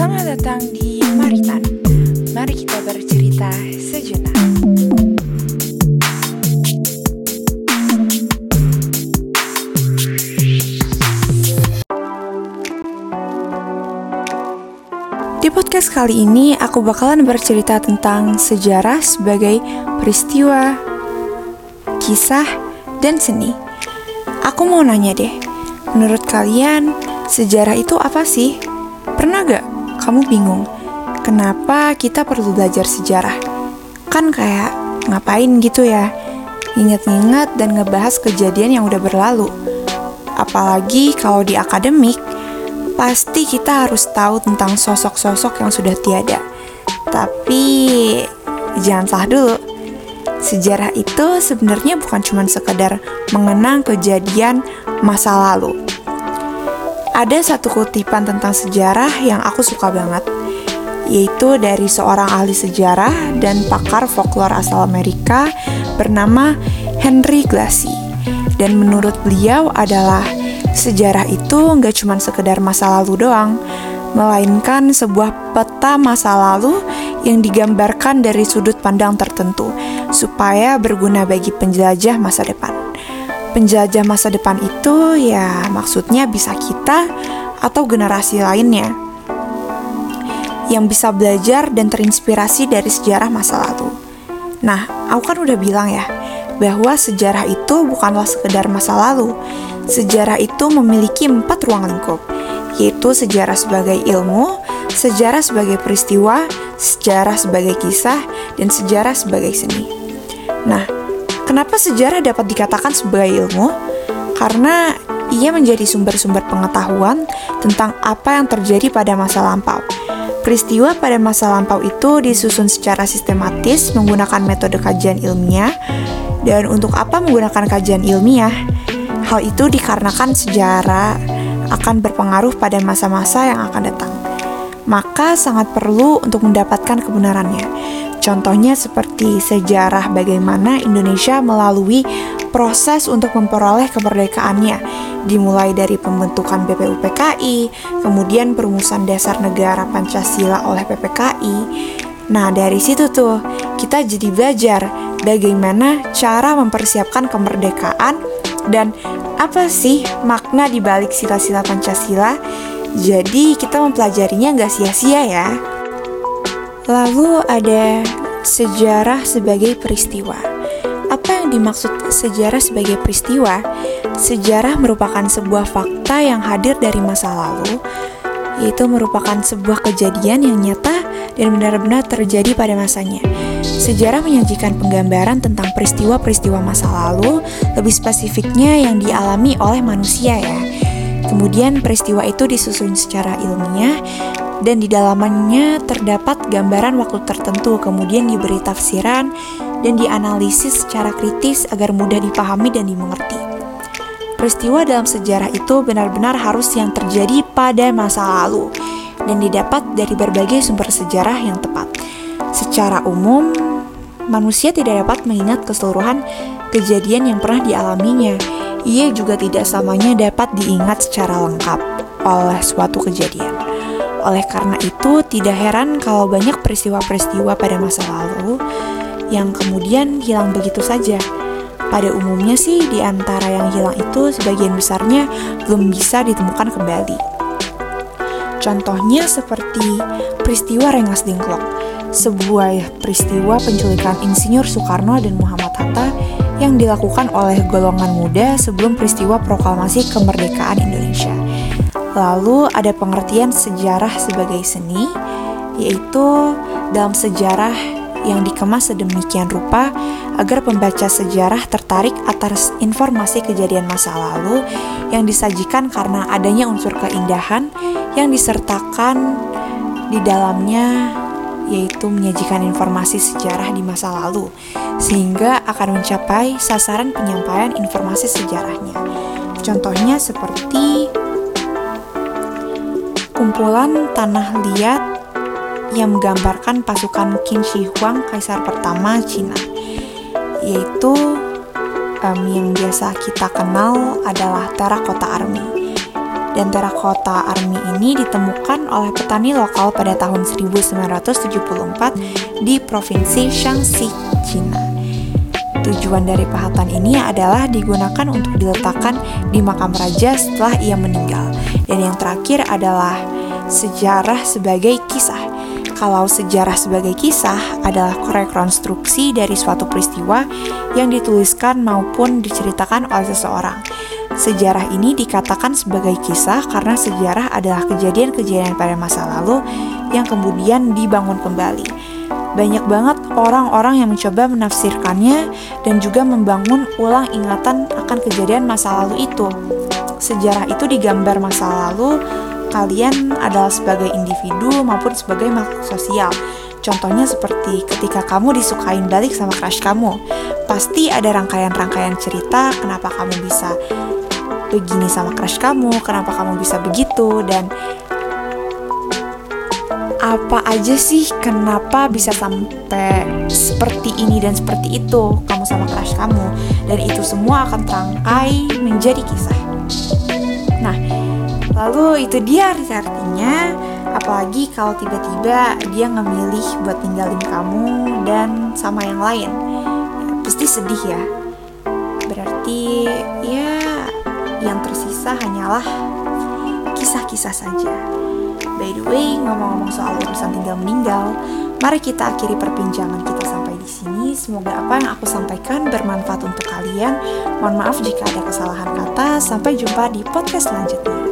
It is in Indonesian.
Selamat datang di Maritan. Mari kita bercerita sejenak. Di podcast kali ini aku bakalan bercerita tentang sejarah sebagai peristiwa, kisah, dan seni. Aku mau nanya deh, menurut kalian sejarah itu apa sih? Pernah gak kamu bingung kenapa kita perlu belajar sejarah? Kan kayak ngapain gitu ya? Ingat-ingat dan ngebahas kejadian yang udah berlalu. Apalagi kalau di akademik, pasti kita harus tahu tentang sosok-sosok yang sudah tiada. Tapi jangan salah dulu. Sejarah itu sebenarnya bukan cuma sekedar mengenang kejadian masa lalu. Ada satu kutipan tentang sejarah yang aku suka banget, yaitu dari seorang ahli sejarah dan pakar folklore asal Amerika bernama Henry Glassy. Dan menurut beliau adalah sejarah itu nggak cuma sekedar masa lalu doang, melainkan sebuah peta masa lalu yang digambarkan dari sudut pandang tertentu supaya berguna bagi penjelajah masa depan. Penjelajah masa depan itu ya maksudnya bisa kita atau generasi lainnya yang bisa belajar dan terinspirasi dari sejarah masa lalu. Nah, aku kan udah bilang ya, bahwa sejarah itu bukanlah sekedar masa lalu. Sejarah itu memiliki empat ruang lingkup, yaitu sejarah sebagai ilmu, sejarah sebagai peristiwa, sejarah sebagai kisah, dan sejarah sebagai seni. Nah, kenapa sejarah dapat dikatakan sebagai ilmu? Karena ia menjadi sumber-sumber pengetahuan tentang apa yang terjadi pada masa lampau. Peristiwa pada masa lampau itu disusun secara sistematis menggunakan metode kajian ilmiah. Dan untuk apa menggunakan kajian ilmiah? Hal itu dikarenakan sejarah akan berpengaruh pada masa-masa yang akan datang. Maka sangat perlu untuk mendapatkan kebenarannya. Contohnya seperti sejarah bagaimana Indonesia melalui proses untuk memperoleh kemerdekaannya, dimulai dari pembentukan BPUPKI, kemudian perumusan dasar negara Pancasila oleh PPKI. Nah, dari situ tuh kita jadi belajar bagaimana cara mempersiapkan kemerdekaan dan apa sih makna di balik sila-sila Pancasila. Jadi kita mempelajarinya nggak sia-sia ya. Lalu ada sejarah sebagai peristiwa. Apa yang dimaksud sejarah sebagai peristiwa? Sejarah merupakan sebuah fakta yang hadir dari masa lalu, yaitu merupakan sebuah kejadian yang nyata dan benar-benar terjadi pada masanya. Sejarah menyajikan penggambaran tentang peristiwa-peristiwa masa lalu, lebih spesifiknya yang dialami oleh manusia ya. Kemudian peristiwa itu disusun secara ilmiah dan di dalamnya terdapat gambaran waktu tertentu, kemudian diberi tafsiran dan dianalisis secara kritis agar mudah dipahami dan dimengerti. Peristiwa dalam sejarah itu benar-benar harus yang terjadi pada masa lalu dan didapat dari berbagai sumber sejarah yang tepat. Secara umum, manusia tidak dapat mengingat keseluruhan kejadian yang pernah dialaminya. Ia juga tidak selamanya dapat diingat secara lengkap oleh suatu kejadian. Oleh karena itu, tidak heran kalau banyak peristiwa-peristiwa pada masa lalu yang kemudian hilang begitu saja. Pada umumnya sih, di antara yang hilang itu sebagian besarnya belum bisa ditemukan kembali. Contohnya seperti peristiwa Rengas Dengklok, sebuah peristiwa penculikan Insinyur Soekarno dan Muhammad Hatta yang dilakukan oleh golongan muda sebelum peristiwa proklamasi kemerdekaan Indonesia. Lalu ada pengertian sejarah sebagai seni, yaitu dalam sejarah yang dikemas sedemikian rupa agar pembaca sejarah tertarik atas informasi kejadian masa lalu yang disajikan karena adanya unsur keindahan yang disertakan di dalamnya yaitu menyajikan informasi sejarah di masa lalu sehingga akan mencapai sasaran penyampaian informasi sejarahnya. Contohnya seperti kumpulan tanah liat yang menggambarkan pasukan Qin Shi Huang Kaisar pertama Cina, yaitu um, yang biasa kita kenal adalah Terracotta Army. Dan terakota army ini ditemukan oleh petani lokal pada tahun 1974 di Provinsi Shaanxi, China. Tujuan dari pahatan ini adalah digunakan untuk diletakkan di makam raja setelah ia meninggal. Dan yang terakhir adalah sejarah sebagai kisah. Kalau sejarah sebagai kisah adalah rekonstruksi dari suatu peristiwa yang dituliskan maupun diceritakan oleh seseorang. Sejarah ini dikatakan sebagai kisah karena sejarah adalah kejadian-kejadian pada masa lalu yang kemudian dibangun kembali. Banyak banget orang-orang yang mencoba menafsirkannya dan juga membangun ulang ingatan akan kejadian masa lalu itu. Sejarah itu digambar masa lalu kalian adalah sebagai individu maupun sebagai makhluk sosial. Contohnya seperti ketika kamu disukain balik sama crush kamu, pasti ada rangkaian-rangkaian cerita kenapa kamu bisa begini sama crush kamu, kenapa kamu bisa begitu dan apa aja sih kenapa bisa sampai seperti ini dan seperti itu kamu sama crush kamu dan itu semua akan terangkai menjadi kisah. Nah, lalu itu dia artinya apalagi kalau tiba-tiba dia ngemilih buat tinggalin kamu dan sama yang lain. Ya, pasti sedih ya. Berarti ya yang tersisa hanyalah kisah-kisah saja. By the way, ngomong-ngomong soal urusan tinggal meninggal, mari kita akhiri perbincangan kita sampai di sini. Semoga apa yang aku sampaikan bermanfaat untuk kalian. Mohon maaf jika ada kesalahan kata. Sampai jumpa di podcast selanjutnya.